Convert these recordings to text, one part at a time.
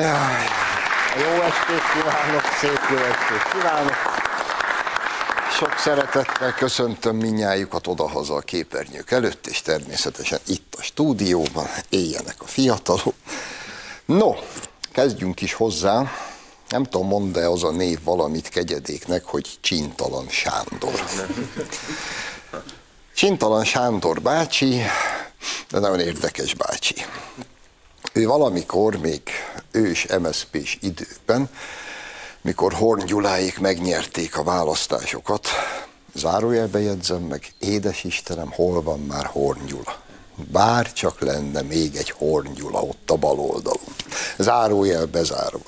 Jaj, Jó estét kívánok, szép jó estét kívánok! Sok szeretettel köszöntöm minnyájukat odahaza a képernyők előtt, és természetesen itt a stúdióban, éljenek a fiatalok. No, kezdjünk is hozzá. Nem tudom, mond-e az a név valamit kegyedéknek, hogy Csintalan Sándor. Csintalan Sándor bácsi, de nagyon érdekes bácsi. Ő valamikor még ős MSZP-s időben, mikor Horn Gyuláék megnyerték a választásokat, zárójelbe jegyzem meg, édes Istenem, hol van már Horn Gyula? Bár csak lenne még egy Horn Gyula ott a bal oldalon. Zárójel bezárva.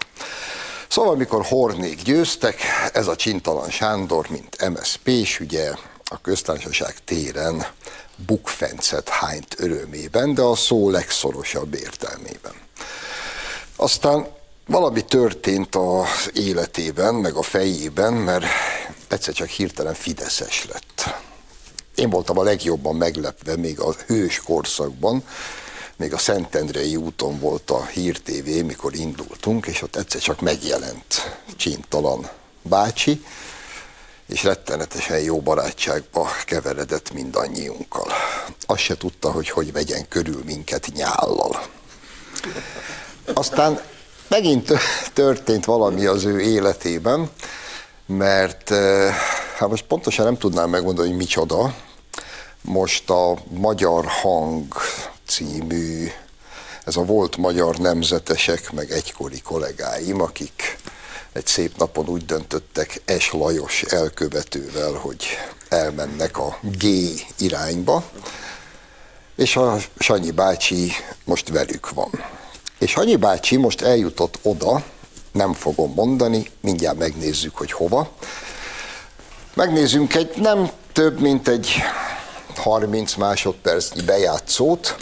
Szóval, amikor Hornék győztek, ez a Csintalan Sándor, mint MSZP-s, ugye a köztársaság téren bukfencet hányt örömében, de a szó legszorosabb értelmében. Aztán valami történt az életében, meg a fejében, mert egyszer csak hirtelen fideszes lett. Én voltam a legjobban meglepve még a hős korszakban, még a Szentendrei úton volt a Hír TV, mikor indultunk, és ott egyszer csak megjelent csintalan bácsi, és rettenetesen jó barátságba keveredett mindannyiunkkal. Azt se tudta, hogy hogy vegyen körül minket nyállal. Aztán megint történt valami az ő életében, mert eh, hát most pontosan nem tudnám megmondani, hogy micsoda. Most a Magyar Hang című, ez a volt magyar nemzetesek, meg egykori kollégáim, akik egy szép napon úgy döntöttek Es Lajos elkövetővel, hogy elmennek a G irányba, és a Sanyi bácsi most velük van. És Sanyi bácsi most eljutott oda, nem fogom mondani, mindjárt megnézzük, hogy hova. Megnézzünk egy nem több, mint egy 30 másodpercnyi bejátszót.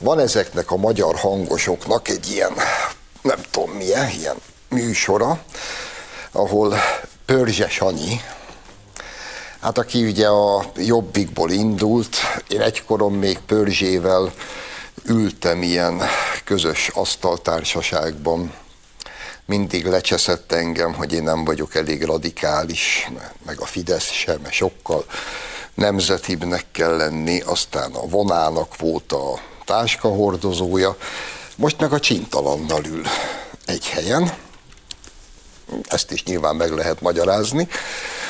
Van ezeknek a magyar hangosoknak egy ilyen, nem tudom milyen, ilyen műsora, ahol Pörzse Sanyi, hát aki ugye a Jobbikból indult, én egykorom még Pörzsével ültem ilyen közös asztaltársaságban, mindig lecseszett engem, hogy én nem vagyok elég radikális, meg a Fidesz sem, mert sokkal nemzetibbnek kell lenni, aztán a vonának volt a táskahordozója, most meg a csintalannal ül egy helyen, ezt is nyilván meg lehet magyarázni.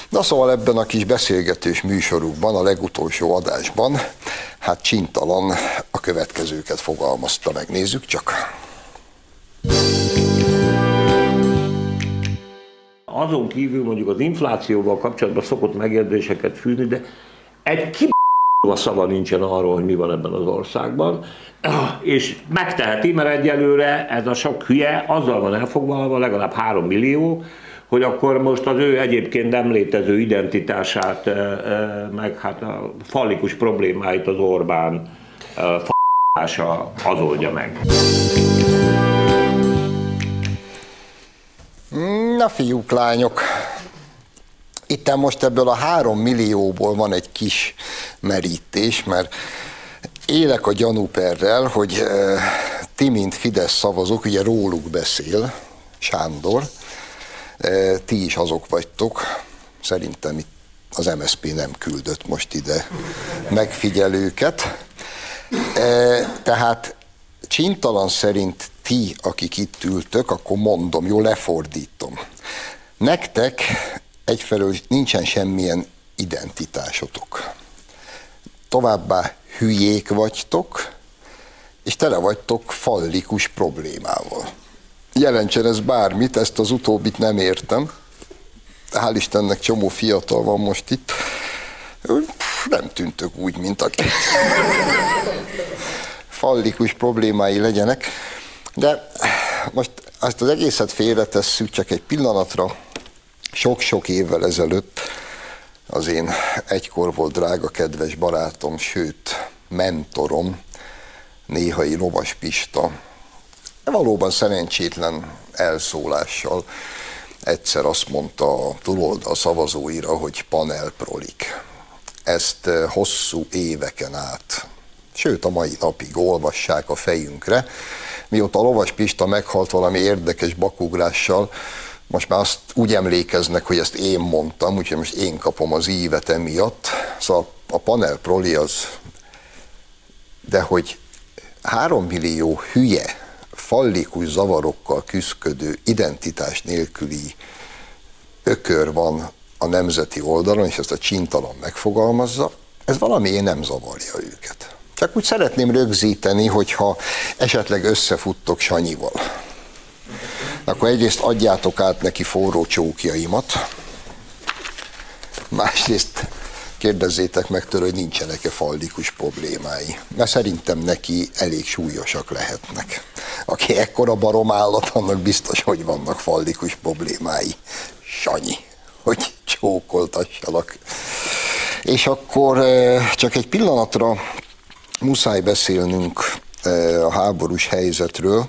Na szóval ebben a kis beszélgetős műsorukban, a legutolsó adásban, hát csintalan a következőket fogalmazta meg. Nézzük csak. Azon kívül mondjuk az inflációval kapcsolatban szokott megérdéseket fűzni, de egy ki a szava nincsen arról, hogy mi van ebben az országban, és megteheti, mert egyelőre ez a sok hülye azzal van elfoglalva, legalább három millió, hogy akkor most az ő egyébként nem létező identitását, meg hát a fallikus problémáit az Orbán f***ása az oldja meg. Na fiúk, lányok, itt most ebből a három millióból van egy kis merítés, mert élek a gyanúperrel, hogy ti, mint Fidesz szavazók, ugye róluk beszél Sándor, ti is azok vagytok, szerintem itt az MSP nem küldött most ide megfigyelőket. Tehát csintalan szerint ti, akik itt ültök, akkor mondom, jó, lefordítom. Nektek egyfelől nincsen semmilyen identitásotok. Továbbá hülyék vagytok, és tele vagytok fallikus problémával. Jelentsen ez bármit, ezt az utóbbit nem értem. Hál' Istennek csomó fiatal van most itt. Nem tűntök úgy, mint aki fallikus problémái legyenek. De most azt az egészet félretesszük csak egy pillanatra, sok-sok évvel ezelőtt az én egykor volt drága kedves barátom, sőt mentorom, néhai Lovas Pista, valóban szerencsétlen elszólással egyszer azt mondta a túloldal szavazóira, hogy panelprolik. Ezt eh, hosszú éveken át, sőt a mai napig olvassák a fejünkre, mióta Lovas Pista meghalt valami érdekes bakugrással, most már azt úgy emlékeznek, hogy ezt én mondtam, úgyhogy most én kapom az ívet emiatt. Szóval a panel proli az, de hogy három millió hülye, fallikus zavarokkal küzdködő, identitás nélküli ökör van a nemzeti oldalon, és ezt a csintalan megfogalmazza, ez valamiért nem zavarja őket. Csak úgy szeretném rögzíteni, hogyha esetleg összefuttok Sanyival. Akkor egyrészt adjátok át neki forró csókjaimat, másrészt kérdezzétek meg tőle, hogy nincsenek-e fallikus problémái. Mert szerintem neki elég súlyosak lehetnek. Aki ekkora barom állat, annak biztos, hogy vannak fallikus problémái. Sanyi, hogy csókoltassalak. És akkor csak egy pillanatra muszáj beszélnünk a háborús helyzetről,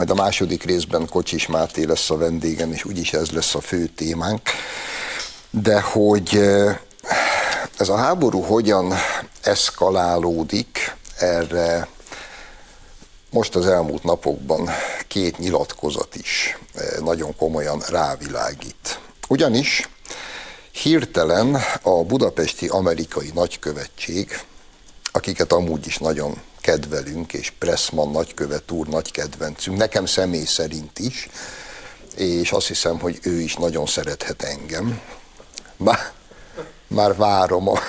majd a második részben Kocsis Máté lesz a vendégem, és úgyis ez lesz a fő témánk. De hogy ez a háború hogyan eszkalálódik, erre most az elmúlt napokban két nyilatkozat is nagyon komolyan rávilágít. Ugyanis hirtelen a budapesti amerikai nagykövetség, akiket amúgy is nagyon kedvelünk, és Pressman nagykövet úr nagy kedvencünk, nekem személy szerint is, és azt hiszem, hogy ő is nagyon szerethet engem. Már, már várom a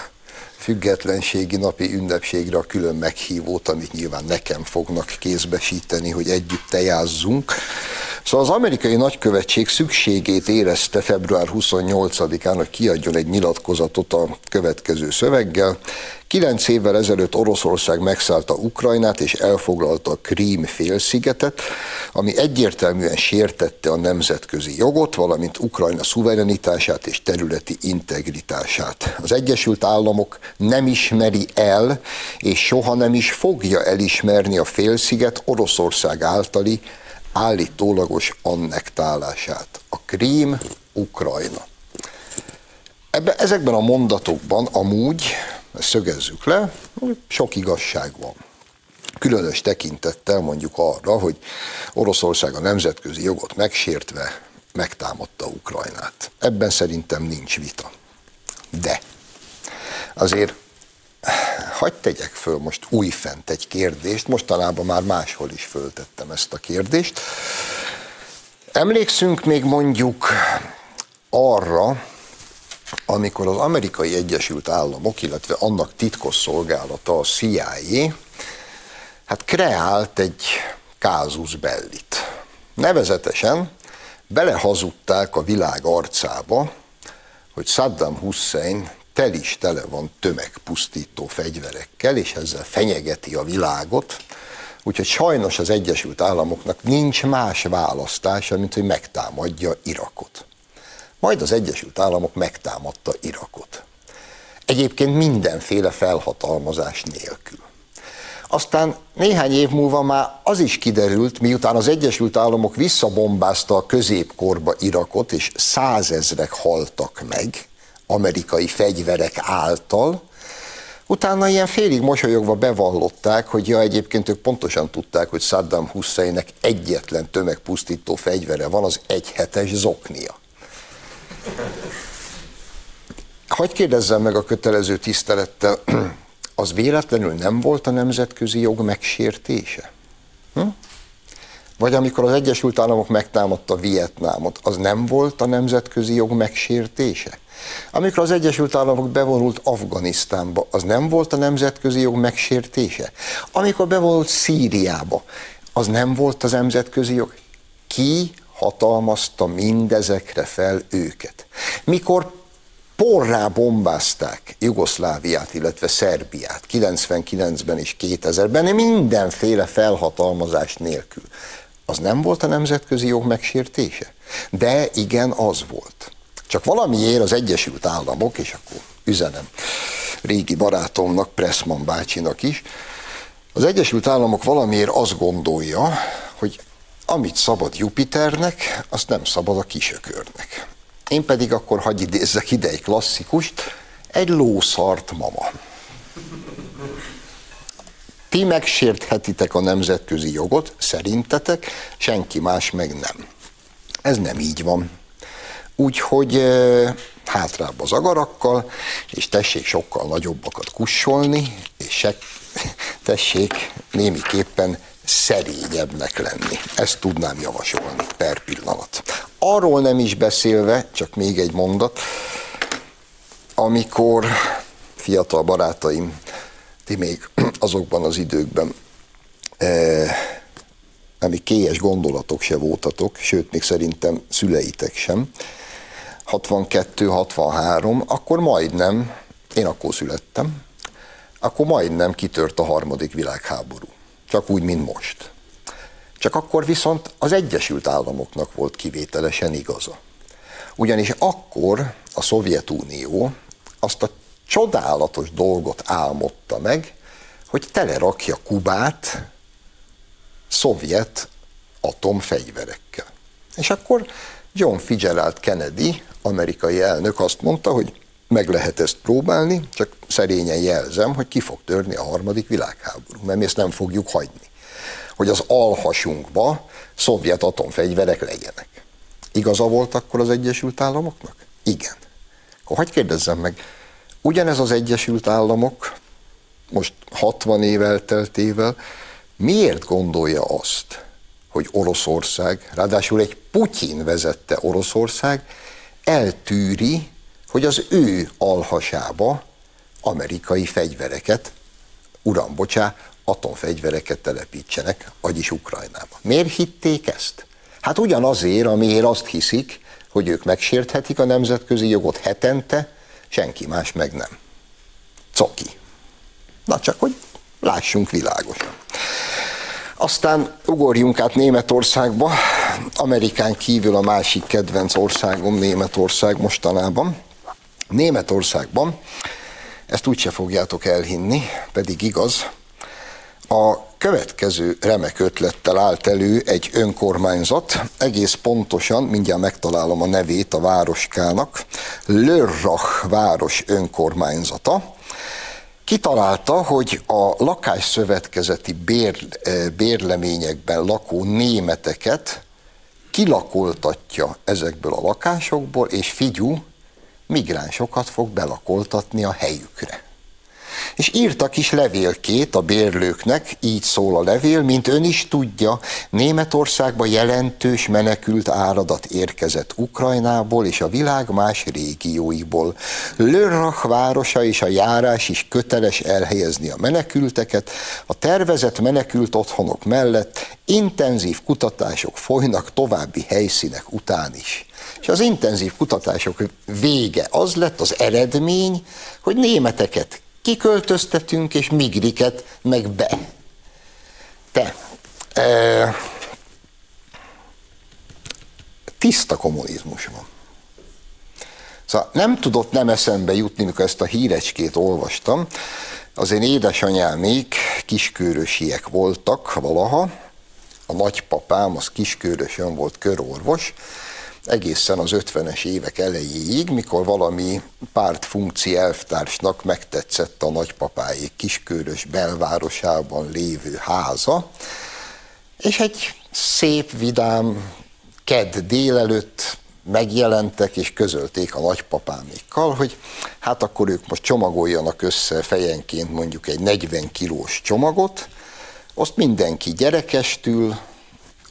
függetlenségi napi ünnepségre a külön meghívót, amit nyilván nekem fognak kézbesíteni, hogy együtt tejázzunk. Szóval az amerikai nagykövetség szükségét érezte február 28-án, hogy kiadjon egy nyilatkozatot a következő szöveggel. Kilenc évvel ezelőtt Oroszország megszállta Ukrajnát és elfoglalta a Krím félszigetet, ami egyértelműen sértette a nemzetközi jogot, valamint Ukrajna szuverenitását és területi integritását. Az Egyesült Államok nem ismeri el, és soha nem is fogja elismerni a félsziget Oroszország általi állítólagos annektálását. A Krím, Ukrajna. Ebbe, ezekben a mondatokban amúgy, szögezzük le, sok igazság van. Különös tekintettel mondjuk arra, hogy Oroszország a nemzetközi jogot megsértve megtámadta Ukrajnát. Ebben szerintem nincs vita. De azért hagyd tegyek föl most újfent egy kérdést, mostanában már máshol is föltettem ezt a kérdést. Emlékszünk még mondjuk arra, amikor az amerikai Egyesült Államok, illetve annak titkos szolgálata, a CIA, hát kreált egy kázus bellit. Nevezetesen belehazudták a világ arcába, hogy Saddam Hussein tel is tele van tömegpusztító fegyverekkel, és ezzel fenyegeti a világot, úgyhogy sajnos az Egyesült Államoknak nincs más választása, mint hogy megtámadja Irakot. Majd az Egyesült Államok megtámadta Irakot. Egyébként mindenféle felhatalmazás nélkül. Aztán néhány év múlva már az is kiderült, miután az Egyesült Államok visszabombázta a középkorba Irakot, és százezrek haltak meg, amerikai fegyverek által, Utána ilyen félig mosolyogva bevallották, hogy ja, egyébként ők pontosan tudták, hogy Saddam Husseinnek egyetlen tömegpusztító fegyvere van, az egyhetes zoknia. Hogy kérdezzem meg a kötelező tisztelettel, az véletlenül nem volt a nemzetközi jog megsértése? Hm? Vagy amikor az Egyesült Államok megtámadta Vietnámot, az nem volt a nemzetközi jog megsértése? Amikor az Egyesült Államok bevonult Afganisztánba, az nem volt a nemzetközi jog megsértése? Amikor bevonult Szíriába, az nem volt az nemzetközi jog? Ki hatalmazta mindezekre fel őket? Mikor porrá bombázták Jugoszláviát, illetve Szerbiát 99-ben és 2000-ben, mindenféle felhatalmazás nélkül. Az nem volt a nemzetközi jog megsértése? De igen, az volt. Csak valamiért az Egyesült Államok, és akkor üzenem régi barátomnak, Pressman bácsinak is, az Egyesült Államok valamiért azt gondolja, hogy amit szabad Jupiternek, azt nem szabad a kisökörnek. Én pedig akkor hagyj idézzek ide egy klasszikust, egy lószart mama. Ti megsérthetitek a nemzetközi jogot, szerintetek, senki más meg nem. Ez nem így van. Úgyhogy hátrább az agarakkal, és tessék sokkal nagyobbakat kussolni, és se, tessék némiképpen szerényebbnek lenni. Ezt tudnám javasolni per pillanat. Arról nem is beszélve, csak még egy mondat, amikor fiatal barátaim, ti még azokban az időkben eh, ami kélyes gondolatok se voltatok, sőt, még szerintem szüleitek sem, 62-63, akkor majdnem, én akkor születtem, akkor majdnem kitört a harmadik világháború. Csak úgy, mint most. Csak akkor viszont az Egyesült Államoknak volt kivételesen igaza. Ugyanis akkor a Szovjetunió azt a csodálatos dolgot álmodta meg, hogy telerakja Kubát szovjet atomfegyverekkel. És akkor John Fitzgerald Kennedy, amerikai elnök azt mondta, hogy meg lehet ezt próbálni, csak szerényen jelzem, hogy ki fog törni a harmadik világháború, mert mi ezt nem fogjuk hagyni. Hogy az alhasunkba szovjet atomfegyverek legyenek. Igaza volt akkor az Egyesült Államoknak? Igen. Akkor hagyd kérdezzem meg, ugyanez az Egyesült Államok, most 60 év elteltével, miért gondolja azt, hogy Oroszország, ráadásul egy Putyin vezette Oroszország, eltűri, hogy az ő alhasába amerikai fegyvereket, uram, bocsá, atomfegyvereket telepítsenek, vagyis Ukrajnába. Miért hitték ezt? Hát ugyanazért, amiért azt hiszik, hogy ők megsérthetik a nemzetközi jogot hetente, senki más meg nem. Coki. Na csak, hogy lássunk világosan. Aztán ugorjunk át Németországba, Amerikán kívül a másik kedvenc országom Németország mostanában. Németországban, ezt úgyse fogjátok elhinni, pedig igaz, a következő remek ötlettel állt elő egy önkormányzat, egész pontosan, mindjárt megtalálom a nevét a városkának, Lörrach város önkormányzata, kitalálta, hogy a lakásszövetkezeti bér, eh, bérleményekben lakó németeket kilakoltatja ezekből a lakásokból, és figyú, migránsokat fog belakoltatni a helyükre. És írtak is levélkét a bérlőknek, így szól a levél, mint ön is tudja, Németországba jelentős menekült áradat érkezett Ukrajnából és a világ más régióiból. Lörrach városa és a járás is köteles elhelyezni a menekülteket, a tervezett menekült otthonok mellett intenzív kutatások folynak további helyszínek után is. És az intenzív kutatások vége az lett, az eredmény, hogy németeket kiköltöztetünk, és migriket meg be. Te, e, tiszta kommunizmus van. Szóval nem tudott nem eszembe jutni, mikor ezt a hírecskét olvastam. Az én édesanyámék kiskörösiek voltak valaha, a nagypapám az kiskörösön volt körorvos, egészen az 50-es évek elejéig, mikor valami pártfunkci elvtársnak megtetszett a nagypapáik kiskörös belvárosában lévő háza, és egy szép, vidám kedd délelőtt megjelentek és közölték a nagypapámékkal, hogy hát akkor ők most csomagoljanak össze fejenként mondjuk egy 40 kilós csomagot, azt mindenki gyerekestül,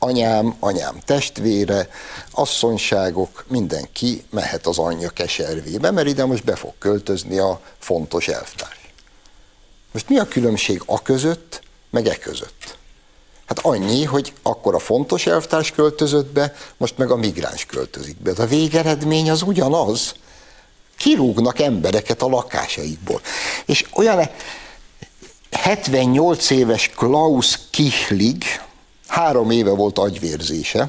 anyám, anyám testvére, asszonyságok, mindenki mehet az anyja keservébe, mert ide most be fog költözni a fontos elvtárs. Most mi a különbség a között, meg e között? Hát annyi, hogy akkor a fontos elvtárs költözött be, most meg a migráns költözik be. De a végeredmény az ugyanaz. Kirúgnak embereket a lakásaikból. És olyan 78 éves Klaus Kichlig, Három éve volt agyvérzése,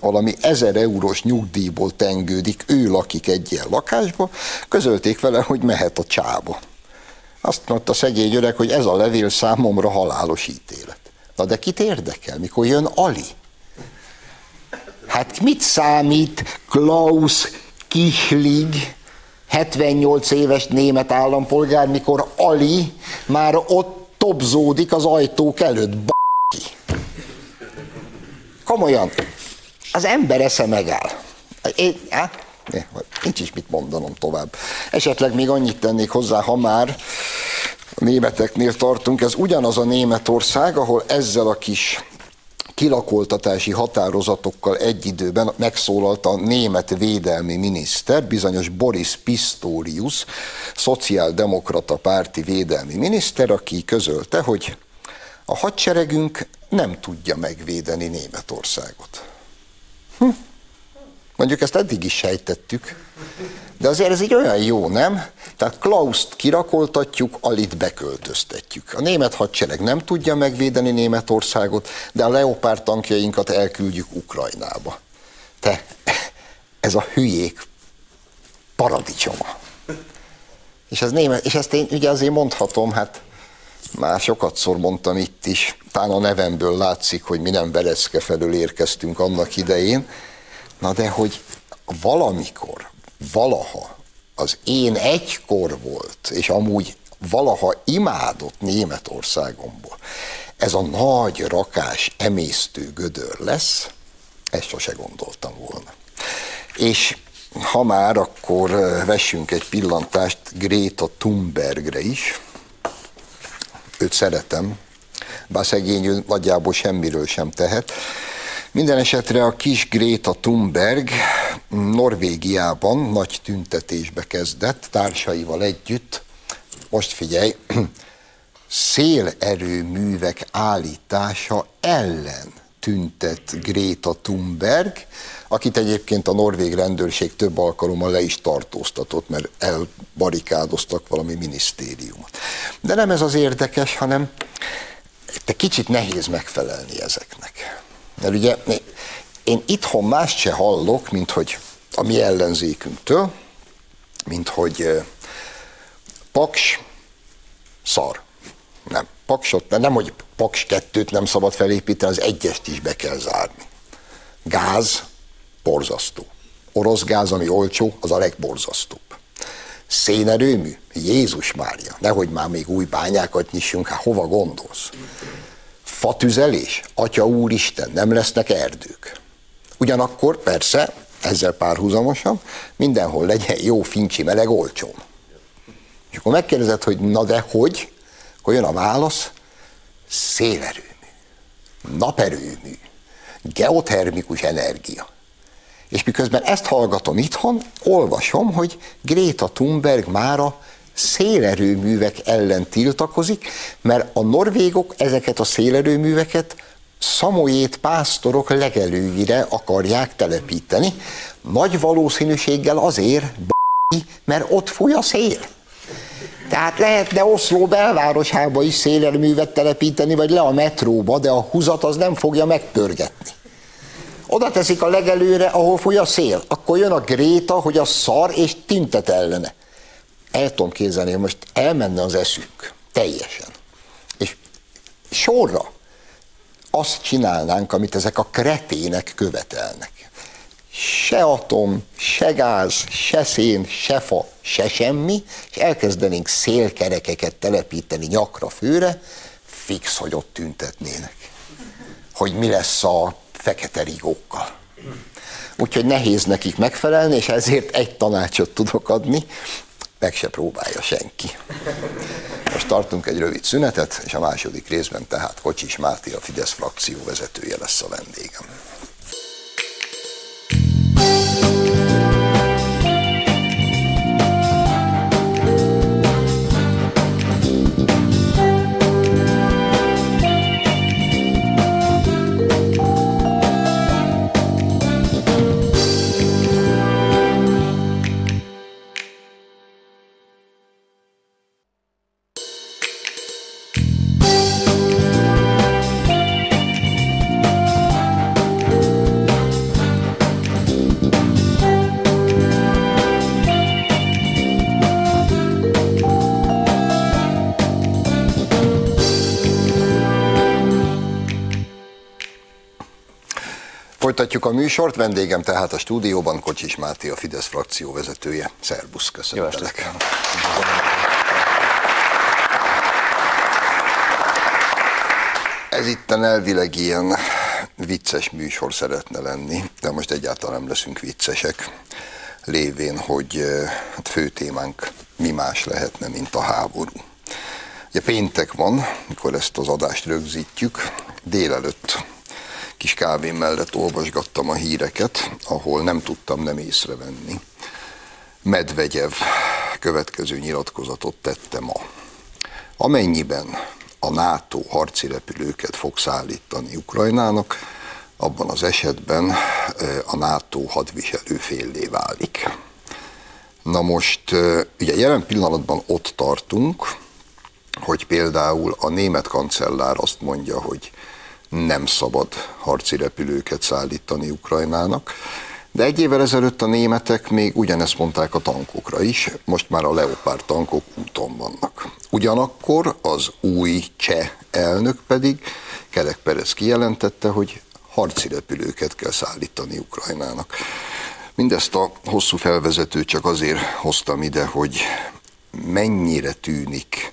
valami ezer eurós nyugdíjból tengődik, ő lakik egy ilyen lakásba, közölték vele, hogy mehet a csába. Azt mondta szegény öreg, hogy ez a levél számomra halálos ítélet. Na de kit érdekel, mikor jön Ali? Hát mit számít Klaus Kichlig, 78 éves német állampolgár, mikor Ali már ott dobzódik az ajtók előtt. Komolyan, az ember esze megáll. Én, á, nincs is mit mondanom tovább. Esetleg még annyit tennék hozzá, ha már a németeknél tartunk, ez ugyanaz a Németország, ahol ezzel a kis kilakoltatási határozatokkal egy időben megszólalt a német védelmi miniszter, bizonyos Boris Pistorius, szociáldemokrata párti védelmi miniszter, aki közölte, hogy a hadseregünk nem tudja megvédeni Németországot. Hm. Mondjuk ezt eddig is sejtettük, de azért ez egy olyan jó, nem? Tehát Klauszt kirakoltatjuk, Alit beköltöztetjük. A német hadsereg nem tudja megvédeni Németországot, de a Leopard tankjainkat elküldjük Ukrajnába. Te, ez a hülyék paradicsoma. És, ez német, és ezt én ugye azért mondhatom, hát már sokat szor mondtam itt is, talán a nevemből látszik, hogy mi nem Velecke felől érkeztünk annak idején, na de hogy valamikor, valaha az én egykor volt, és amúgy valaha imádott Németországomból, ez a nagy rakás, emésztő gödör lesz, ezt sose gondoltam volna. És ha már, akkor vessünk egy pillantást Greta Thunbergre is. Őt szeretem, bár szegény nagyjából semmiről sem tehet. Minden esetre a kis Greta Thunberg Norvégiában nagy tüntetésbe kezdett, társaival együtt. Most figyelj, szélerőművek állítása ellen tüntet Greta Thunberg, akit egyébként a norvég rendőrség több alkalommal le is tartóztatott, mert elbarikádoztak valami minisztériumot. De nem ez az érdekes, hanem te kicsit nehéz megfelelni ezeknek. Mert ugye én itthon más se hallok, mint hogy a mi ellenzékünktől, mint hogy paks, szar. Nem, paksot, nem, hogy paks kettőt nem szabad felépíteni, az egyest is be kell zárni. Gáz, borzasztó. Orosz gáz, ami olcsó, az a legborzasztóbb. Szénerőmű? Jézus Mária, nehogy már még új bányákat nyissunk, hát hova gondolsz? Fatüzelés? Atya úristen, nem lesznek erdők. Ugyanakkor persze, ezzel párhuzamosan, mindenhol legyen jó, fincsi, meleg, olcsón. És akkor megkérdezed, hogy na de hogy? Akkor jön a válasz, szélerőmű, naperőmű, geotermikus energia. És miközben ezt hallgatom itthon, olvasom, hogy Greta Thunberg mára szélerőművek ellen tiltakozik, mert a norvégok ezeket a szélerőműveket szamojét pásztorok legelőire akarják telepíteni. Nagy valószínűséggel azért, mert ott fúj a szél. Tehát lehetne Oszló belvárosába is szélerőművet telepíteni, vagy le a metróba, de a húzat az nem fogja megpörgetni. Oda teszik a legelőre, ahol fúj a szél. Akkor jön a Gréta, hogy a szar, és tintet ellene el tudom képzelni, hogy most elmenne az eszünk teljesen. És sorra azt csinálnánk, amit ezek a kretének követelnek. Se atom, se gáz, se szén, se fa, se semmi, és elkezdenénk szélkerekeket telepíteni nyakra, főre, fix, hogy ott tüntetnének. Hogy mi lesz a fekete rigókkal. Úgyhogy nehéz nekik megfelelni, és ezért egy tanácsot tudok adni, meg se próbálja senki. Most tartunk egy rövid szünetet, és a második részben tehát Kocsis Máté, a Fidesz frakció vezetője lesz a vendégem. Folytatjuk a műsort, vendégem tehát a stúdióban Kocsis Máté, a Fidesz frakció vezetője. Szerbusz, köszönöm. Ez itt elvileg ilyen vicces műsor szeretne lenni, de most egyáltalán nem leszünk viccesek, lévén, hogy hát fő témánk mi más lehetne, mint a háború. Ugye péntek van, mikor ezt az adást rögzítjük, délelőtt kis kávém mellett olvasgattam a híreket, ahol nem tudtam nem észrevenni. Medvegyev következő nyilatkozatot tette ma. Amennyiben a NATO harci repülőket fog szállítani Ukrajnának, abban az esetben a NATO hadviselő féllé válik. Na most, ugye jelen pillanatban ott tartunk, hogy például a német kancellár azt mondja, hogy nem szabad harci repülőket szállítani Ukrajnának, de egy évvel ezelőtt a németek még ugyanezt mondták a tankokra is, most már a Leopard tankok úton vannak. Ugyanakkor az új cseh elnök pedig, Kerek Perez kijelentette, hogy harci repülőket kell szállítani Ukrajnának. Mindezt a hosszú felvezetőt csak azért hoztam ide, hogy mennyire tűnik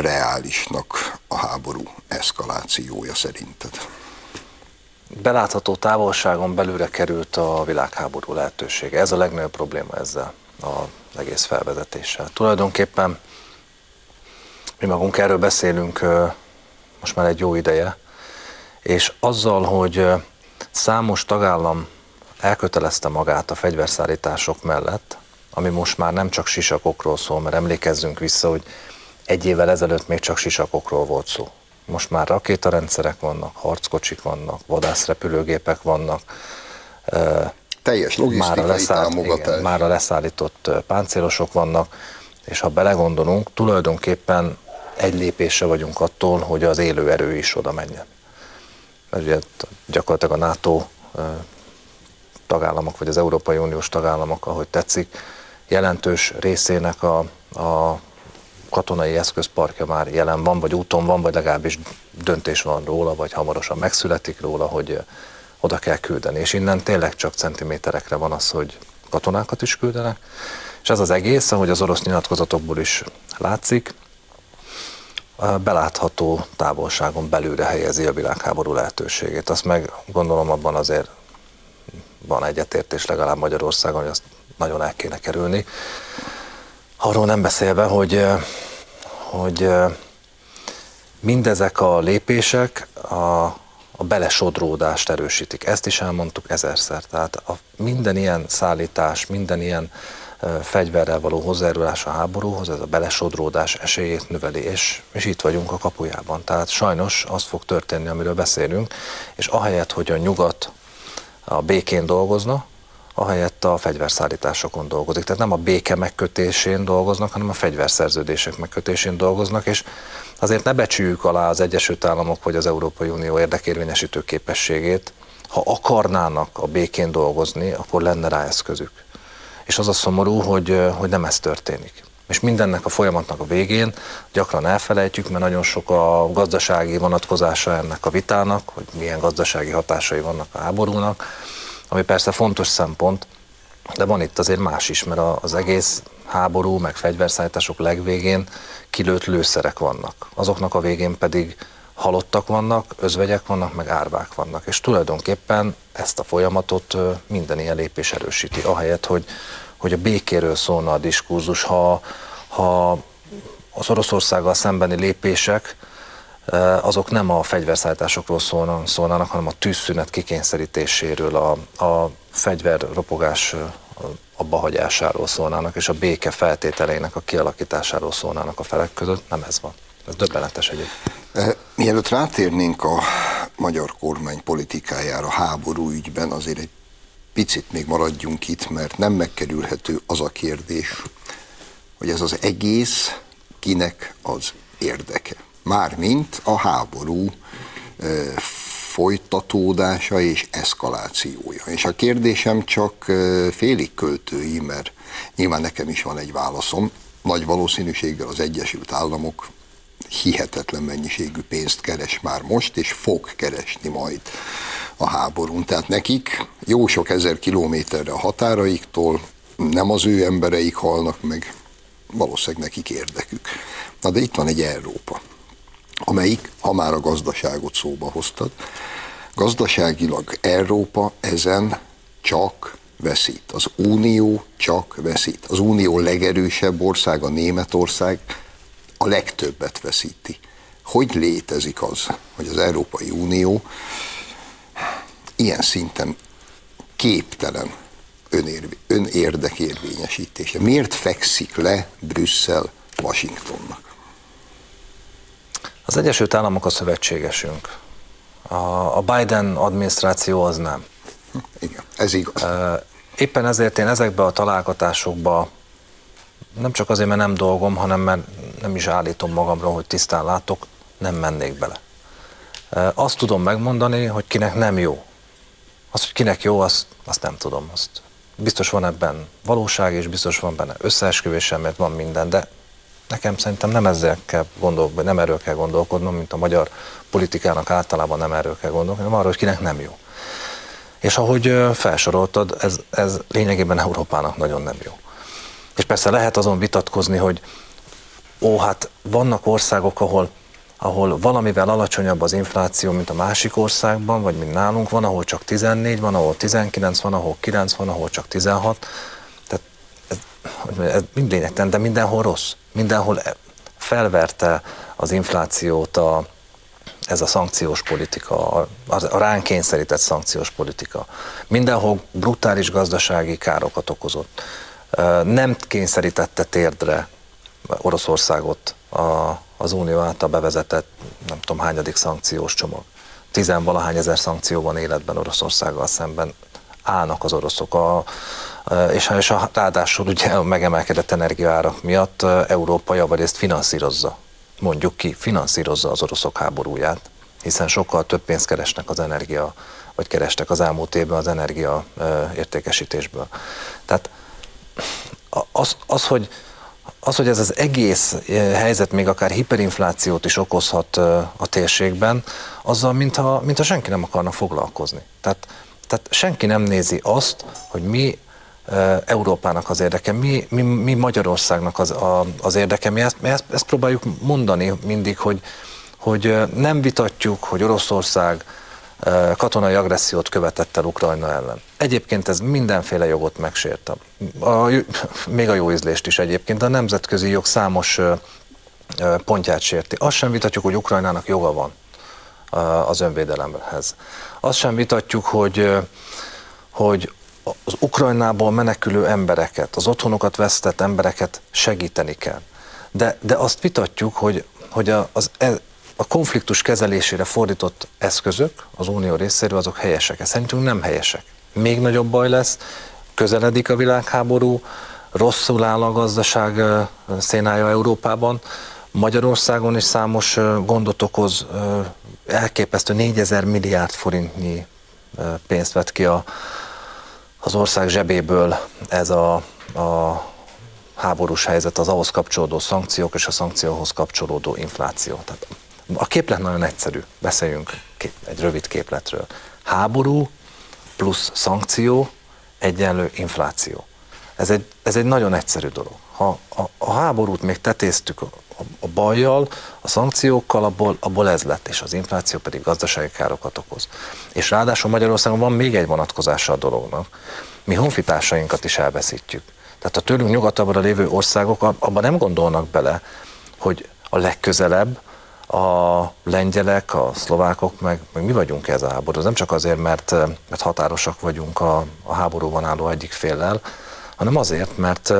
reálisnak a háború eszkalációja szerinted? Belátható távolságon belőle került a világháború lehetősége. Ez a legnagyobb probléma ezzel az egész felvezetéssel. Tulajdonképpen mi magunk erről beszélünk most már egy jó ideje, és azzal, hogy számos tagállam elkötelezte magát a fegyverszállítások mellett, ami most már nem csak sisakokról szól, mert emlékezzünk vissza, hogy egy évvel ezelőtt még csak sisakokról volt szó. Most már rakétarendszerek vannak, harckocsik vannak, vadászrepülőgépek vannak. Teljes logisztikai már a leszállt, igen, már a leszállított páncélosok vannak, és ha belegondolunk, tulajdonképpen egy lépésre vagyunk attól, hogy az élő erő is oda menjen. Mert ugye gyakorlatilag a NATO tagállamok, vagy az Európai Uniós tagállamok, ahogy tetszik, jelentős részének a, a katonai eszközparkja már jelen van, vagy úton van, vagy legalábbis döntés van róla, vagy hamarosan megszületik róla, hogy oda kell küldeni. És innen tényleg csak centiméterekre van az, hogy katonákat is küldenek. És ez az egész, ahogy az orosz nyilatkozatokból is látszik, belátható távolságon belülre helyezi a világháború lehetőségét. Azt meg gondolom abban azért van egyetértés legalább Magyarországon, hogy azt nagyon el kéne kerülni. Arról nem beszélve, hogy, hogy mindezek a lépések a, a belesodródást erősítik. Ezt is elmondtuk ezerszer. Tehát a, minden ilyen szállítás, minden ilyen fegyverrel való hozzájárulás a háborúhoz, ez a belesodródás esélyét növeli, és, és itt vagyunk a kapujában. Tehát sajnos az fog történni, amiről beszélünk, és ahelyett, hogy a nyugat a békén dolgozna, ahelyett a fegyverszállításokon dolgozik. Tehát nem a béke megkötésén dolgoznak, hanem a fegyverszerződések megkötésén dolgoznak, és azért ne becsüljük alá az Egyesült Államok vagy az Európai Unió érdekérvényesítő képességét. Ha akarnának a békén dolgozni, akkor lenne rá eszközük. És az a szomorú, hogy, hogy nem ez történik. És mindennek a folyamatnak a végén gyakran elfelejtjük, mert nagyon sok a gazdasági vonatkozása ennek a vitának, hogy milyen gazdasági hatásai vannak a háborúnak, ami persze fontos szempont, de van itt azért más is, mert az egész háború, meg fegyverszállítások legvégén kilőtt lőszerek vannak. Azoknak a végén pedig halottak vannak, özvegyek vannak, meg árvák vannak. És tulajdonképpen ezt a folyamatot minden ilyen lépés erősíti, ahelyett, hogy, hogy a békéről szólna a diskurzus, ha, ha az Oroszországgal szembeni lépések azok nem a fegyverszállításokról szólnának, hanem a tűzszünet kikényszerítéséről, a, a fegyverropogás abbahagyásáról szólnának, és a béke feltételeinek a kialakításáról szólnának a felek között. Nem ez van. Ez döbbenetes egyébként. Mielőtt rátérnénk a magyar kormány politikájára háború ügyben, azért egy picit még maradjunk itt, mert nem megkerülhető az a kérdés, hogy ez az egész kinek az érdeke mármint a háború folytatódása és eszkalációja. És a kérdésem csak félig költői, mert nyilván nekem is van egy válaszom. Nagy valószínűséggel az Egyesült Államok hihetetlen mennyiségű pénzt keres már most, és fog keresni majd a háborún. Tehát nekik jó sok ezer kilométerre a határaiktól nem az ő embereik halnak meg, valószínűleg nekik érdekük. Na de itt van egy Európa amelyik, ha már a gazdaságot szóba hoztad, gazdaságilag Európa ezen csak veszít. Az Unió csak veszít. Az Unió legerősebb országa, Németország, a legtöbbet veszíti. Hogy létezik az, hogy az Európai Unió ilyen szinten képtelen önérdekérvényesítése? Miért fekszik le Brüsszel Washingtonnak? Az Egyesült Államok a szövetségesünk. A, Biden adminisztráció az nem. Igen, ez igaz. Éppen ezért én ezekbe a találgatásokba nem csak azért, mert nem dolgom, hanem mert nem is állítom magamra, hogy tisztán látok, nem mennék bele. Azt tudom megmondani, hogy kinek nem jó. Az, hogy kinek jó, azt, azt nem tudom. Azt biztos van ebben valóság, és biztos van benne összeesküvés, mert van minden, de nekem szerintem nem ezzel kell gondol, nem erről kell gondolkodnom, mint a magyar politikának általában nem erről kell gondolkodnom, hanem arról, hogy kinek nem jó. És ahogy felsoroltad, ez, ez lényegében Európának nagyon nem jó. És persze lehet azon vitatkozni, hogy ó, hát vannak országok, ahol, ahol valamivel alacsonyabb az infláció, mint a másik országban, vagy mint nálunk van, ahol csak 14, van, ahol 19, van, ahol 9, van, ahol csak 16. Ez mind lényegtelen, de mindenhol rossz. Mindenhol felverte az inflációt a, ez a szankciós politika, a, a ránk kényszerített szankciós politika. Mindenhol brutális gazdasági károkat okozott. Nem kényszerítette térdre Oroszországot a, az Unió által bevezetett, nem tudom hányadik szankciós csomag. Tizenvalahány ezer szankció van életben Oroszországgal szemben állnak az oroszok. A, és, és a, ráadásul ugye a megemelkedett energiaárak miatt Európa javarészt finanszírozza mondjuk ki, finanszírozza az oroszok háborúját, hiszen sokkal több pénzt keresnek az energia, vagy kerestek az elmúlt évben az energia értékesítésből. Tehát az, az, hogy, az, hogy ez az egész helyzet még akár hiperinflációt is okozhat a térségben, azzal, mintha, mintha senki nem akarna foglalkozni. Tehát, tehát senki nem nézi azt, hogy mi Európának az érdeke, mi, mi, mi Magyarországnak az, a, az érdeke. Mi ezt, mi ezt, ezt próbáljuk mondani mindig, hogy, hogy nem vitatjuk, hogy Oroszország katonai agressziót követett el Ukrajna ellen. Egyébként ez mindenféle jogot megsérte. A, még a jó ízlést is egyébként, a nemzetközi jog számos pontját sérti. Azt sem vitatjuk, hogy Ukrajnának joga van az önvédelemhez. Azt sem vitatjuk, hogy, hogy az Ukrajnából menekülő embereket, az otthonokat vesztett embereket segíteni kell. De, de azt vitatjuk, hogy, hogy a, az, e, a konfliktus kezelésére fordított eszközök az unió részéről azok helyesek. Szerintünk nem helyesek. Még nagyobb baj lesz, közeledik a világháború, rosszul áll a gazdaság szénája Európában, Magyarországon is számos gondot okoz, elképesztő 4000 milliárd forintnyi pénzt vett ki a, az ország zsebéből ez a, a háborús helyzet, az ahhoz kapcsolódó szankciók és a szankcióhoz kapcsolódó infláció. Tehát a képlet nagyon egyszerű, beszéljünk egy rövid képletről. Háború plusz szankció egyenlő infláció. Ez egy, ez egy nagyon egyszerű dolog. Ha a, a háborút még tetéztük a, bajjal, a szankciókkal, abból, abból ez lett, és az infláció pedig gazdasági károkat okoz. És ráadásul Magyarországon van még egy vonatkozása a dolognak. Mi honfitársainkat is elveszítjük. Tehát a tőlünk nyugatabbra lévő országok abban nem gondolnak bele, hogy a legközelebb a lengyelek, a szlovákok, meg, meg mi vagyunk ez a háború. Nem csak azért, mert, mert határosak vagyunk a, a háborúban álló egyik féllel, hanem azért, mert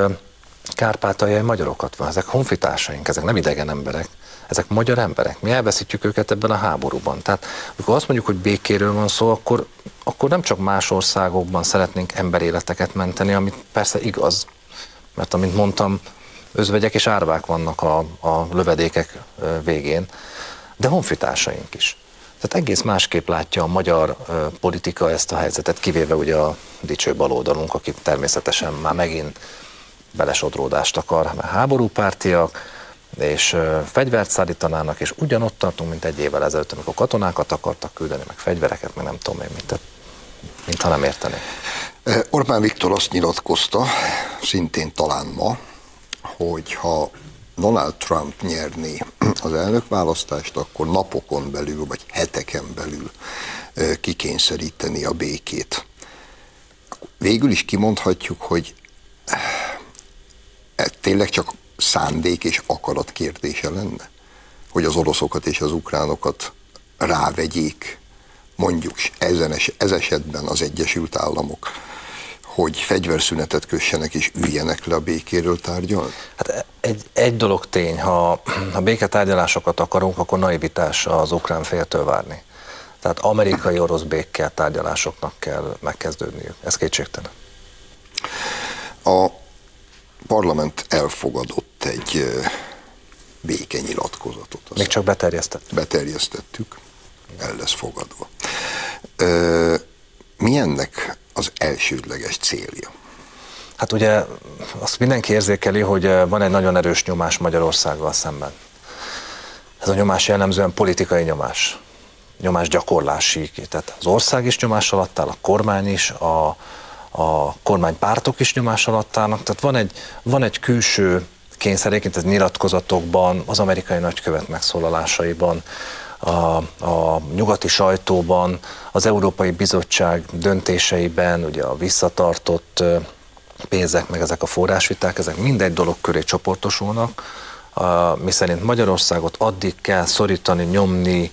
kárpátaljai magyarokat van, ezek honfitársaink, ezek nem idegen emberek, ezek magyar emberek. Mi elveszítjük őket ebben a háborúban. Tehát amikor azt mondjuk, hogy békéről van szó, akkor, akkor nem csak más országokban szeretnénk emberéleteket menteni, amit persze igaz, mert amint mondtam, özvegyek és árvák vannak a, a lövedékek végén, de honfitársaink is. Tehát egész másképp látja a magyar politika ezt a helyzetet, kivéve ugye a dicső baloldalunk, aki természetesen már megint belesodródást akar, mert háborúpártiak, és fegyvert szállítanának, és ugyanott tartunk, mint egy évvel ezelőtt, amikor katonákat akartak küldeni, meg fegyvereket, meg nem tudom én mit, mintha nem értenék. Orbán Viktor azt nyilatkozta, szintén talán ma, hogy ha Donald Trump nyerné az elnökválasztást, akkor napokon belül, vagy heteken belül kikényszeríteni a békét. Végül is kimondhatjuk, hogy e tényleg csak szándék és akarat kérdése lenne, hogy az oroszokat és az ukránokat rávegyék, mondjuk ezen es, ez esetben az Egyesült Államok, hogy fegyverszünetet kössenek és üljenek le a békéről tárgyalni? Hát egy, egy dolog tény, ha, ha béketárgyalásokat akarunk, akkor naivitás az ukrán féltől várni. Tehát amerikai-orosz béke tárgyalásoknak kell megkezdődniük. Ez kétségtelen. A parlament elfogadott egy békenyilatkozatot. Még csak beterjesztettük. Beterjesztettük, el lesz fogadva. Mi ennek az elsődleges célja? Hát ugye azt mindenki érzékeli, hogy van egy nagyon erős nyomás Magyarországgal szemben. Ez a nyomás jellemzően politikai nyomás, nyomás gyakorlási. Tehát az ország is nyomás alatt áll, a kormány is, a, a kormánypártok is nyomás alatt állnak. Tehát van egy, van egy külső kényszer, egyébként ez nyilatkozatokban, az amerikai nagykövet megszólalásaiban, a, a nyugati sajtóban, az Európai Bizottság döntéseiben, ugye a visszatartott pénzek, meg ezek a forrásviták, ezek mindegy dolog köré csoportosulnak, mi szerint Magyarországot addig kell szorítani, nyomni,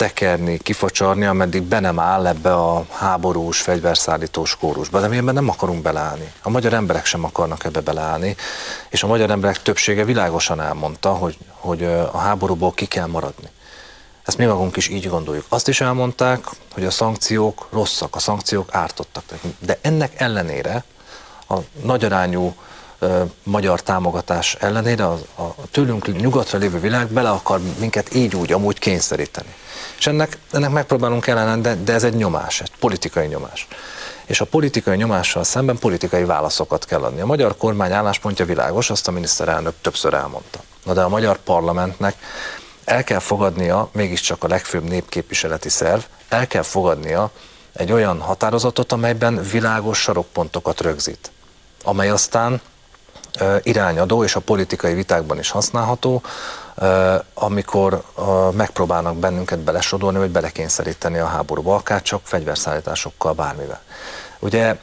tekerni, kifacsarni, ameddig be nem áll ebbe a háborús, fegyverszállítós kórusba. De mi ebben nem akarunk beleállni. A magyar emberek sem akarnak ebbe beleállni, és a magyar emberek többsége világosan elmondta, hogy, hogy a háborúból ki kell maradni. Ezt mi magunk is így gondoljuk. Azt is elmondták, hogy a szankciók rosszak, a szankciók ártottak. De ennek ellenére a nagyarányú magyar támogatás ellenére a, a tőlünk nyugatra lévő világ bele akar minket így úgy amúgy kényszeríteni. És ennek, ennek megpróbálunk ellen, de, de ez egy nyomás, egy politikai nyomás. És a politikai nyomással szemben politikai válaszokat kell adni. A magyar kormány álláspontja világos, azt a miniszterelnök többször elmondta. Na de a magyar parlamentnek el kell fogadnia, mégiscsak a legfőbb népképviseleti szerv, el kell fogadnia egy olyan határozatot, amelyben világos sarokpontokat rögzít, amely aztán irányadó és a politikai vitákban is használható, amikor megpróbálnak bennünket belesodolni, vagy belekényszeríteni a háborúba, akár csak fegyverszállításokkal, bármivel. Ugye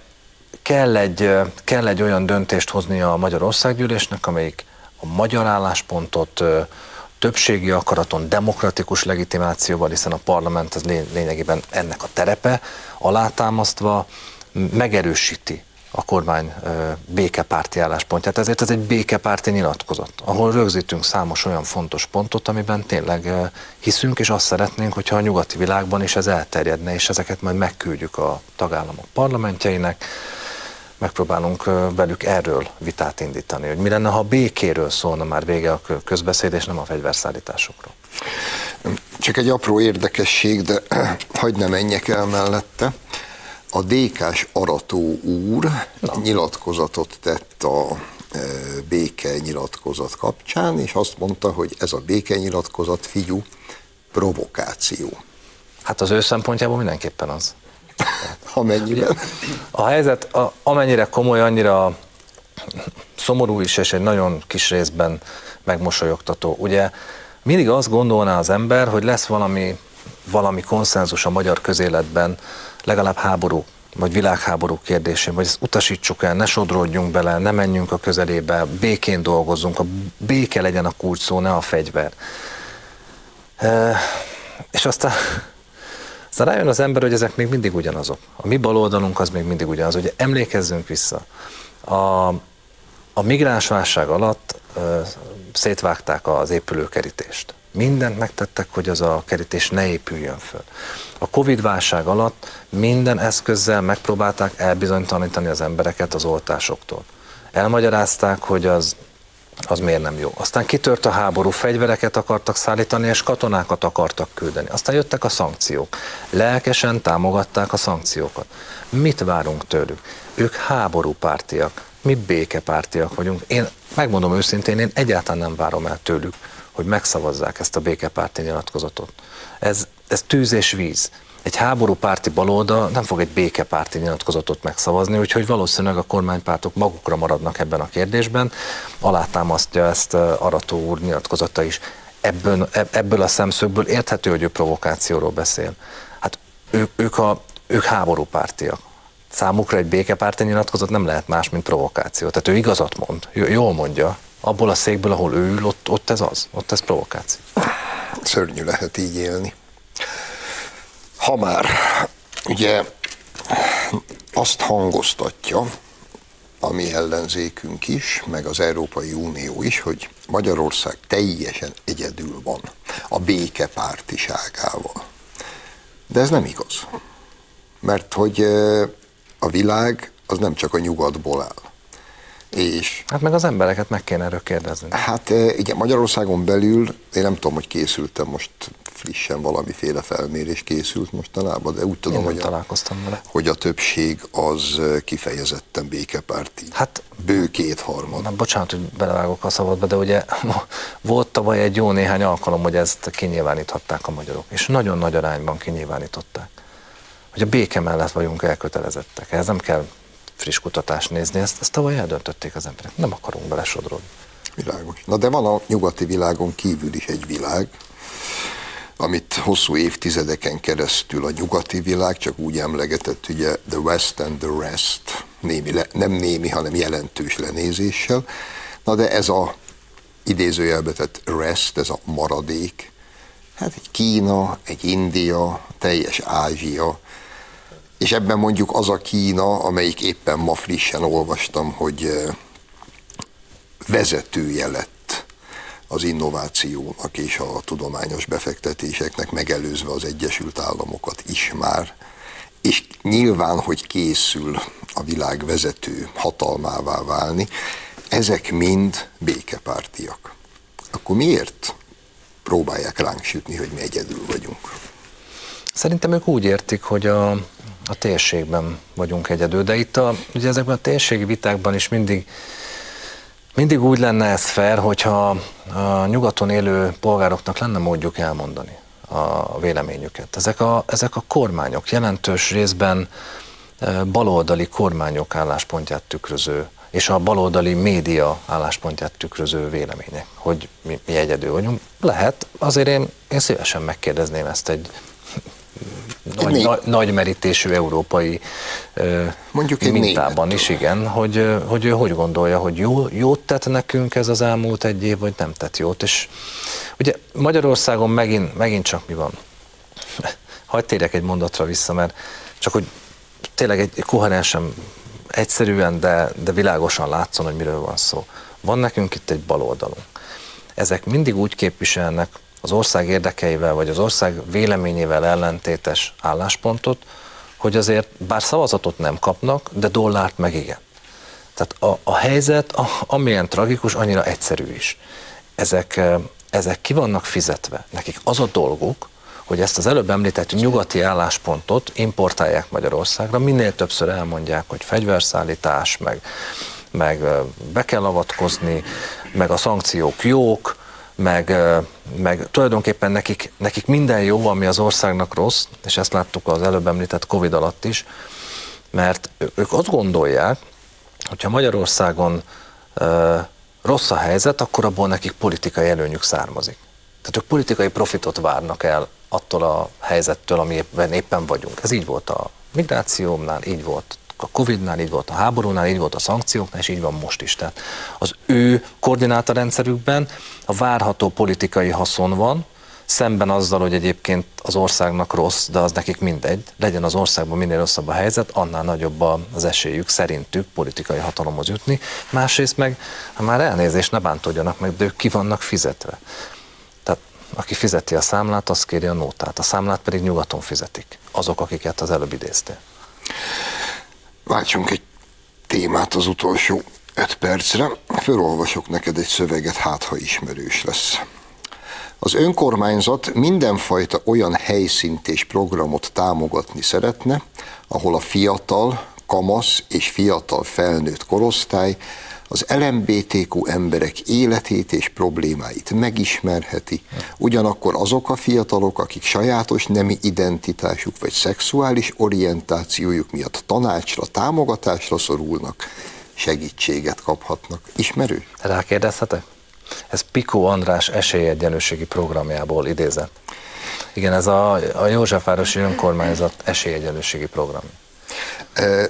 kell egy, kell egy olyan döntést hozni a Magyarországgyűlésnek, amelyik a magyar álláspontot többségi akaraton, demokratikus legitimációval, hiszen a parlament az lényegében ennek a terepe, alátámasztva megerősíti a kormány békepárti álláspontját. Ezért ez egy békepárti nyilatkozat, ahol rögzítünk számos olyan fontos pontot, amiben tényleg hiszünk, és azt szeretnénk, hogyha a nyugati világban is ez elterjedne, és ezeket majd megküldjük a tagállamok parlamentjeinek, megpróbálunk velük erről vitát indítani, hogy mi lenne, ha békéről szólna már vége a közbeszéd, és nem a fegyverszállításokról. Csak egy apró érdekesség, de hagyd ne menjek el mellette a DK-s Arató úr Na. nyilatkozatot tett a e, béke nyilatkozat kapcsán, és azt mondta, hogy ez a béke nyilatkozat, figyú, provokáció. Hát az ő szempontjából mindenképpen az. Amennyiben. A helyzet a, amennyire komoly, annyira szomorú is, és egy nagyon kis részben megmosolyogtató. Ugye mindig azt gondolná az ember, hogy lesz valami, valami konszenzus a magyar közéletben, legalább háború vagy világháború kérdésén, vagy ezt utasítsuk el, ne sodródjunk bele, ne menjünk a közelébe, békén dolgozzunk, a béke legyen a kulcs szó, ne a fegyver. E, és aztán, aztán rájön az ember, hogy ezek még mindig ugyanazok. A mi baloldalunk az még mindig ugyanaz. Ugye emlékezzünk vissza. A, a migránsválság alatt e, szétvágták az épülőkerítést. Mindent megtettek, hogy az a kerítés ne épüljön föl. A Covid válság alatt minden eszközzel megpróbálták elbizonytalanítani az embereket az oltásoktól. Elmagyarázták, hogy az az miért nem jó. Aztán kitört a háború, fegyvereket akartak szállítani, és katonákat akartak küldeni. Aztán jöttek a szankciók. Lelkesen támogatták a szankciókat. Mit várunk tőlük? Ők háborúpártiak, mi békepártiak vagyunk. Én megmondom őszintén, én egyáltalán nem várom el tőlük, hogy megszavazzák ezt a békepárti nyilatkozatot. Ez, ez tűz és víz. Egy háború párti baloldal nem fog egy békepárti nyilatkozatot megszavazni, úgyhogy valószínűleg a kormánypártok magukra maradnak ebben a kérdésben. Alátámasztja ezt Arató úr nyilatkozata is. Ebből, ebből a szemszögből érthető, hogy ő provokációról beszél. Hát ők, ők, a, ők háborúpártiak. Számukra egy békepárti nyilatkozat nem lehet más, mint provokáció. Tehát ő igazat mond, jól mondja. Abból a székből, ahol ő ül, ott, ott ez az, ott ez provokáció. Szörnyű lehet így élni. Ha már ugye azt hangoztatja, a mi ellenzékünk is, meg az Európai Unió is, hogy Magyarország teljesen egyedül van a békepártiságával. De ez nem igaz. Mert hogy a világ az nem csak a nyugatból áll. És hát meg az embereket meg kéne erről kérdezni. Hát igen, Magyarországon belül, én nem tudom, hogy készültem most frissen valamiféle felmérés készült mostanában, de úgy tudom, hogy találkoztam vele. hogy a többség az kifejezetten békepárti. Hát bő kétharmad. Na, bocsánat, hogy belevágok a szabadba, de ugye volt tavaly egy jó néhány alkalom, hogy ezt kinyilváníthatták a magyarok, és nagyon nagy arányban kinyilvánították. Hogy a béke mellett vagyunk elkötelezettek. Ez nem kell friss kutatást nézni, ezt, ezt tavaly eldöntötték az emberek. Nem akarunk belesodrodni. Világos. Na de van a nyugati világon kívül is egy világ, amit hosszú évtizedeken keresztül a nyugati világ csak úgy emlegetett, ugye the West and the rest, némi le, nem némi, hanem jelentős lenézéssel. Na de ez a idézőjelbe tett rest, ez a maradék, hát egy Kína, egy India, teljes Ázsia, és ebben mondjuk az a Kína, amelyik éppen ma frissen olvastam, hogy vezetője lett az innovációnak és a tudományos befektetéseknek, megelőzve az Egyesült Államokat is már, és nyilván, hogy készül a világ vezető hatalmává válni, ezek mind békepártiak. Akkor miért próbálják ránk sütni, hogy mi egyedül vagyunk? Szerintem ők úgy értik, hogy a, a térségben vagyunk egyedül, de itt a, ugye ezekben a térségi vitákban is mindig mindig úgy lenne ez fair, hogyha a nyugaton élő polgároknak lenne módjuk elmondani a véleményüket. Ezek a, ezek a kormányok jelentős részben e, baloldali kormányok álláspontját tükröző, és a baloldali média álláspontját tükröző vélemények, hogy mi, mi egyedül vagyunk. Lehet, azért én, én szívesen megkérdezném ezt egy nagy, nagy, nagy merítésű európai Mondjuk egy mintában is, igen, hogy, hogy ő hogy gondolja, hogy jó, jót tett nekünk ez az elmúlt egy év, vagy nem tett jót. És ugye Magyarországon megint, megint csak mi van? Hagy térjek egy mondatra vissza, mert csak hogy tényleg egy koherensen, egyszerűen, de, de világosan látszon, hogy miről van szó. Van nekünk itt egy baloldalunk. Ezek mindig úgy képviselnek az ország érdekeivel, vagy az ország véleményével ellentétes álláspontot, hogy azért bár szavazatot nem kapnak, de dollárt meg igen. Tehát a, a helyzet, a, amilyen tragikus, annyira egyszerű is. Ezek, eh, ezek ki vannak fizetve. Nekik az a dolguk, hogy ezt az előbb említett nyugati álláspontot importálják Magyarországra, minél többször elmondják, hogy fegyverszállítás, meg, meg eh, be kell avatkozni, meg a szankciók jók, meg, meg tulajdonképpen nekik, nekik minden jó, ami az országnak rossz, és ezt láttuk az előbb említett Covid alatt is, mert ők azt gondolják, hogyha Magyarországon uh, rossz a helyzet, akkor abból nekik politikai előnyük származik. Tehát ők politikai profitot várnak el attól a helyzettől, amiben éppen vagyunk. Ez így volt a migrációmnál, így volt a Covid-nál, így volt a háborúnál, így volt a szankcióknál, és így van most is. Tehát az ő koordinátorrendszerükben a várható politikai haszon van, szemben azzal, hogy egyébként az országnak rossz, de az nekik mindegy, legyen az országban minél rosszabb a helyzet, annál nagyobb az esélyük szerintük politikai hatalomhoz jutni. Másrészt meg, ha már elnézést, ne bántódjanak meg, de ők ki vannak fizetve. Tehát aki fizeti a számlát, az kéri a nótát, a számlát pedig nyugaton fizetik, azok, akiket az előbb idéztél. Váltsunk egy témát az utolsó öt percre. Fölolvasok neked egy szöveget, hát ha ismerős lesz. Az önkormányzat mindenfajta olyan helyszínt és programot támogatni szeretne, ahol a fiatal, kamasz és fiatal felnőtt korosztály az LMBTQ emberek életét és problémáit megismerheti, ugyanakkor azok a fiatalok, akik sajátos nemi identitásuk vagy szexuális orientációjuk miatt tanácsra, támogatásra szorulnak, segítséget kaphatnak. Ismerő? Rákérdezhetek? Ez Pikó András esélyegyenlőségi programjából idézett. Igen, ez a, a Józsefvárosi Önkormányzat esélyegyenlőségi program.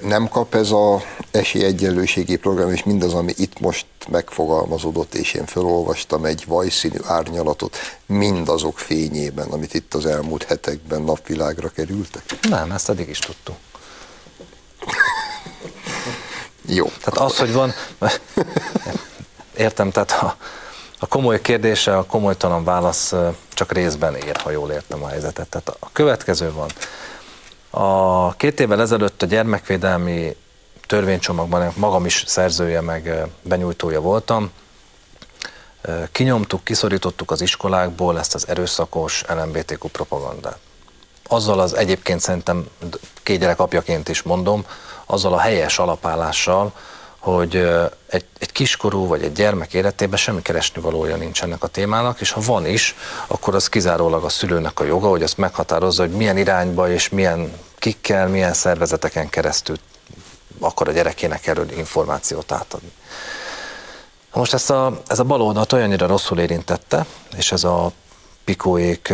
Nem kap ez a esélyegyenlőségi program, és mindaz, ami itt most megfogalmazódott, és én felolvastam egy vajszínű árnyalatot, mindazok fényében, amit itt az elmúlt hetekben napvilágra kerültek? Nem, ezt eddig is tudtuk. Jó. Tehát az, hogy van, értem, tehát a, a komoly kérdése, a komolytalan válasz csak részben ér, ha jól értem a helyzetet. Tehát a következő van. A két évvel ezelőtt a gyermekvédelmi törvénycsomagban magam is szerzője meg benyújtója voltam. Kinyomtuk, kiszorítottuk az iskolákból ezt az erőszakos LMBTQ propagandát. Azzal az egyébként szerintem két gyerek apjaként is mondom, azzal a helyes alapállással, hogy egy, egy kiskorú vagy egy gyermek életében semmi keresni valója nincs ennek a témának, és ha van is, akkor az kizárólag a szülőnek a joga, hogy azt meghatározza, hogy milyen irányba és milyen kikkel, milyen szervezeteken keresztül akar a gyerekének erről információt átadni. Most ezt a, ez a baloldalt olyannyira rosszul érintette, és ez a pikóék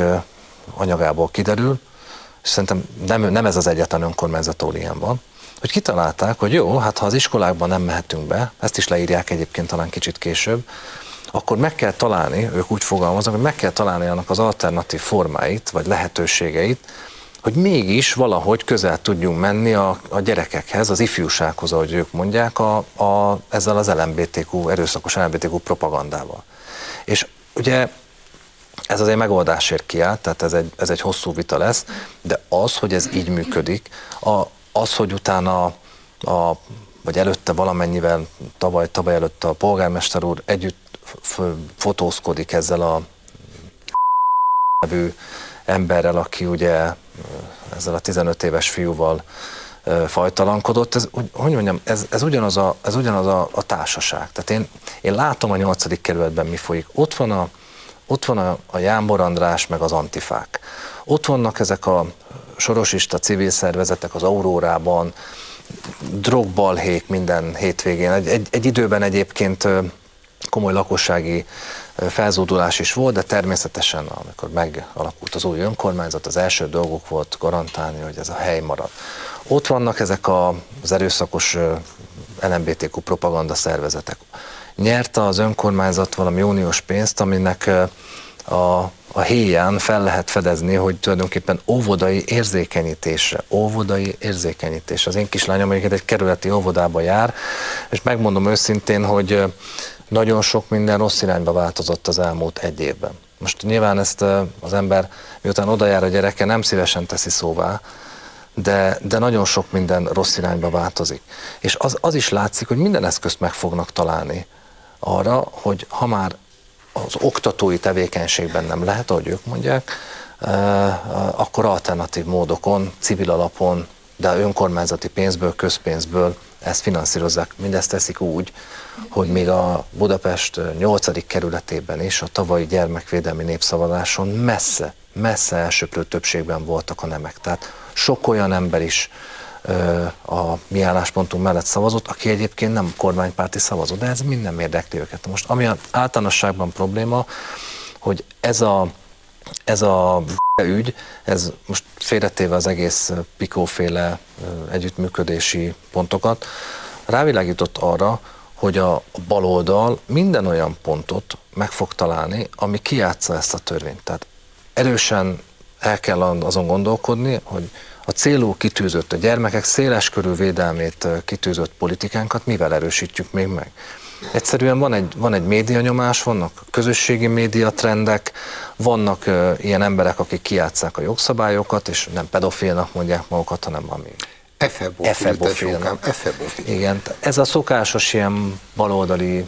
anyagából kiderül, és szerintem nem, nem ez az egyetlen önkormányzatól ilyen van, hogy kitalálták, hogy jó, hát ha az iskolákban nem mehetünk be, ezt is leírják egyébként talán kicsit később, akkor meg kell találni, ők úgy fogalmaznak, hogy meg kell találni annak az alternatív formáit, vagy lehetőségeit, hogy mégis valahogy közel tudjunk menni a, a gyerekekhez, az ifjúsághoz, ahogy ők mondják, a, a, ezzel az LMBTQ, erőszakos LMBTQ propagandával. És ugye ez azért megoldásért kiállt, tehát ez egy, ez egy hosszú vita lesz, de az, hogy ez így működik, a, az, hogy utána a, vagy előtte valamennyivel, tavaly, tavaly előtt a polgármester úr együtt fotózkodik ezzel a nevű emberrel, aki ugye ezzel a 15 éves fiúval fajtalankodott, ez, hogy mondjam, ez, ez ugyanaz, a, ez ugyanaz a, a társaság. Tehát én, én látom a nyolcadik kerületben mi folyik. Ott van a, ott van a, a Jámbor András, meg az antifák. Ott vannak ezek a sorosista civil szervezetek az Aurórában, drogbalhék minden hétvégén. Egy, egy, egy időben egyébként komoly lakossági felzódulás is volt, de természetesen, amikor megalakult az új önkormányzat, az első dolgok volt garantálni, hogy ez a hely marad. Ott vannak ezek a, az erőszakos LMBTQ propaganda szervezetek. Nyerte az önkormányzat valami uniós pénzt, aminek a a héján fel lehet fedezni, hogy tulajdonképpen óvodai érzékenyítésre, óvodai érzékenyítés. Az én kislányom egyébként egy kerületi óvodába jár, és megmondom őszintén, hogy nagyon sok minden rossz irányba változott az elmúlt egy évben. Most nyilván ezt az ember, miután oda jár a gyereke, nem szívesen teszi szóvá, de, de nagyon sok minden rossz irányba változik. És az, az is látszik, hogy minden eszközt meg fognak találni arra, hogy ha már az oktatói tevékenységben nem lehet, ahogy ők mondják, akkor alternatív módokon, civil alapon, de önkormányzati pénzből, közpénzből ezt finanszírozzák. Mindezt teszik úgy, hogy még a Budapest 8. kerületében is a tavalyi gyermekvédelmi népszavazáson messze, messze elsőprő többségben voltak a nemek. Tehát sok olyan ember is a mi álláspontunk mellett szavazott, aki egyébként nem kormánypárti szavazott, de ez minden érdekli őket. Most ami általánosságban probléma, hogy ez a, ez a ügy, ez most félretéve az egész pikóféle együttműködési pontokat, rávilágított arra, hogy a baloldal minden olyan pontot meg fog találni, ami kiátsza ezt a törvényt. Tehát erősen el kell azon gondolkodni, hogy a célú kitűzött, a gyermekek széleskörű védelmét kitűzött politikánkat mivel erősítjük még meg? Egyszerűen van egy, van egy médianyomás, vannak közösségi médiatrendek, vannak uh, ilyen emberek, akik kiátszák a jogszabályokat, és nem pedofilnak mondják magukat, hanem valami Efebofilnak. Igen, ez a szokásos ilyen baloldali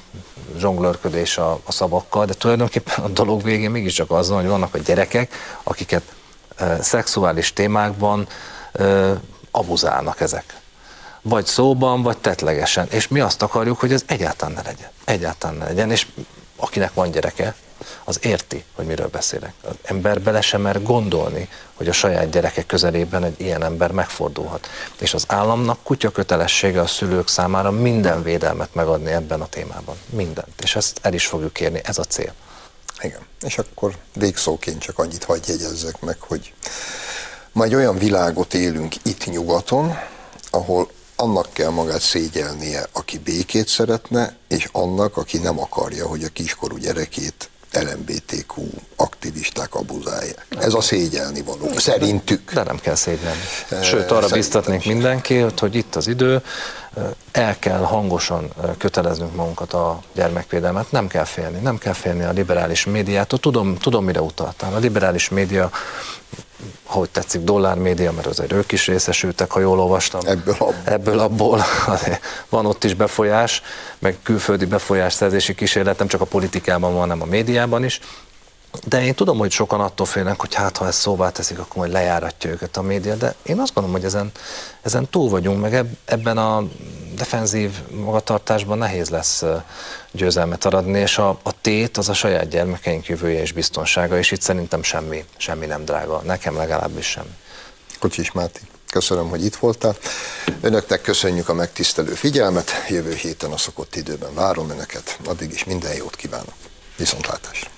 zsonglőrködés a, a szavakkal, de tulajdonképpen a dolog végén mégiscsak az van, hogy vannak a gyerekek, akiket szexuális témákban abuzálnak ezek. Vagy szóban, vagy tetlegesen. És mi azt akarjuk, hogy ez egyáltalán ne legyen. Egyáltalán ne legyen, és akinek van gyereke, az érti, hogy miről beszélek. Az ember bele sem mer gondolni, hogy a saját gyereke közelében egy ilyen ember megfordulhat. És az államnak kutya kötelessége a szülők számára minden védelmet megadni ebben a témában. Mindent. És ezt el is fogjuk kérni, ez a cél. Igen. És akkor végszóként csak annyit hagyj jegyezzek meg, hogy ma egy olyan világot élünk itt nyugaton, ahol annak kell magát szégyelnie, aki békét szeretne, és annak, aki nem akarja, hogy a kiskorú gyerekét LMBTQ aktivisták abuzálják. Ez a szégyelni való, szerintük. De nem kell szégyelni. Sőt, arra biztatnék mindenkit, hogy itt az idő, el kell hangosan köteleznünk magunkat a gyermekvédelmet, nem kell félni, nem kell félni a liberális médiától. Tudom, tudom mire utaltál. A liberális média hogy tetszik, dollármédia, mert azért ők is részesültek, ha jól olvastam. Ebből abból. Ebből abból van ott is befolyás, meg külföldi befolyásszerzési kísérlet, nem csak a politikában van, hanem a médiában is. De én tudom, hogy sokan attól félnek, hogy hát ha ezt szóvá teszik, akkor majd lejáratja őket a média, de én azt gondolom, hogy ezen, ezen túl vagyunk, meg ebben a defenzív magatartásban nehéz lesz győzelmet aradni, és a, a tét az a saját gyermekeink jövője és biztonsága, és itt szerintem semmi, semmi nem drága, nekem legalábbis sem. Kocsis Máté, köszönöm, hogy itt voltál. Önöknek köszönjük a megtisztelő figyelmet, jövő héten a szokott időben várom Önöket, addig is minden jót kívánok. Viszontlátásra!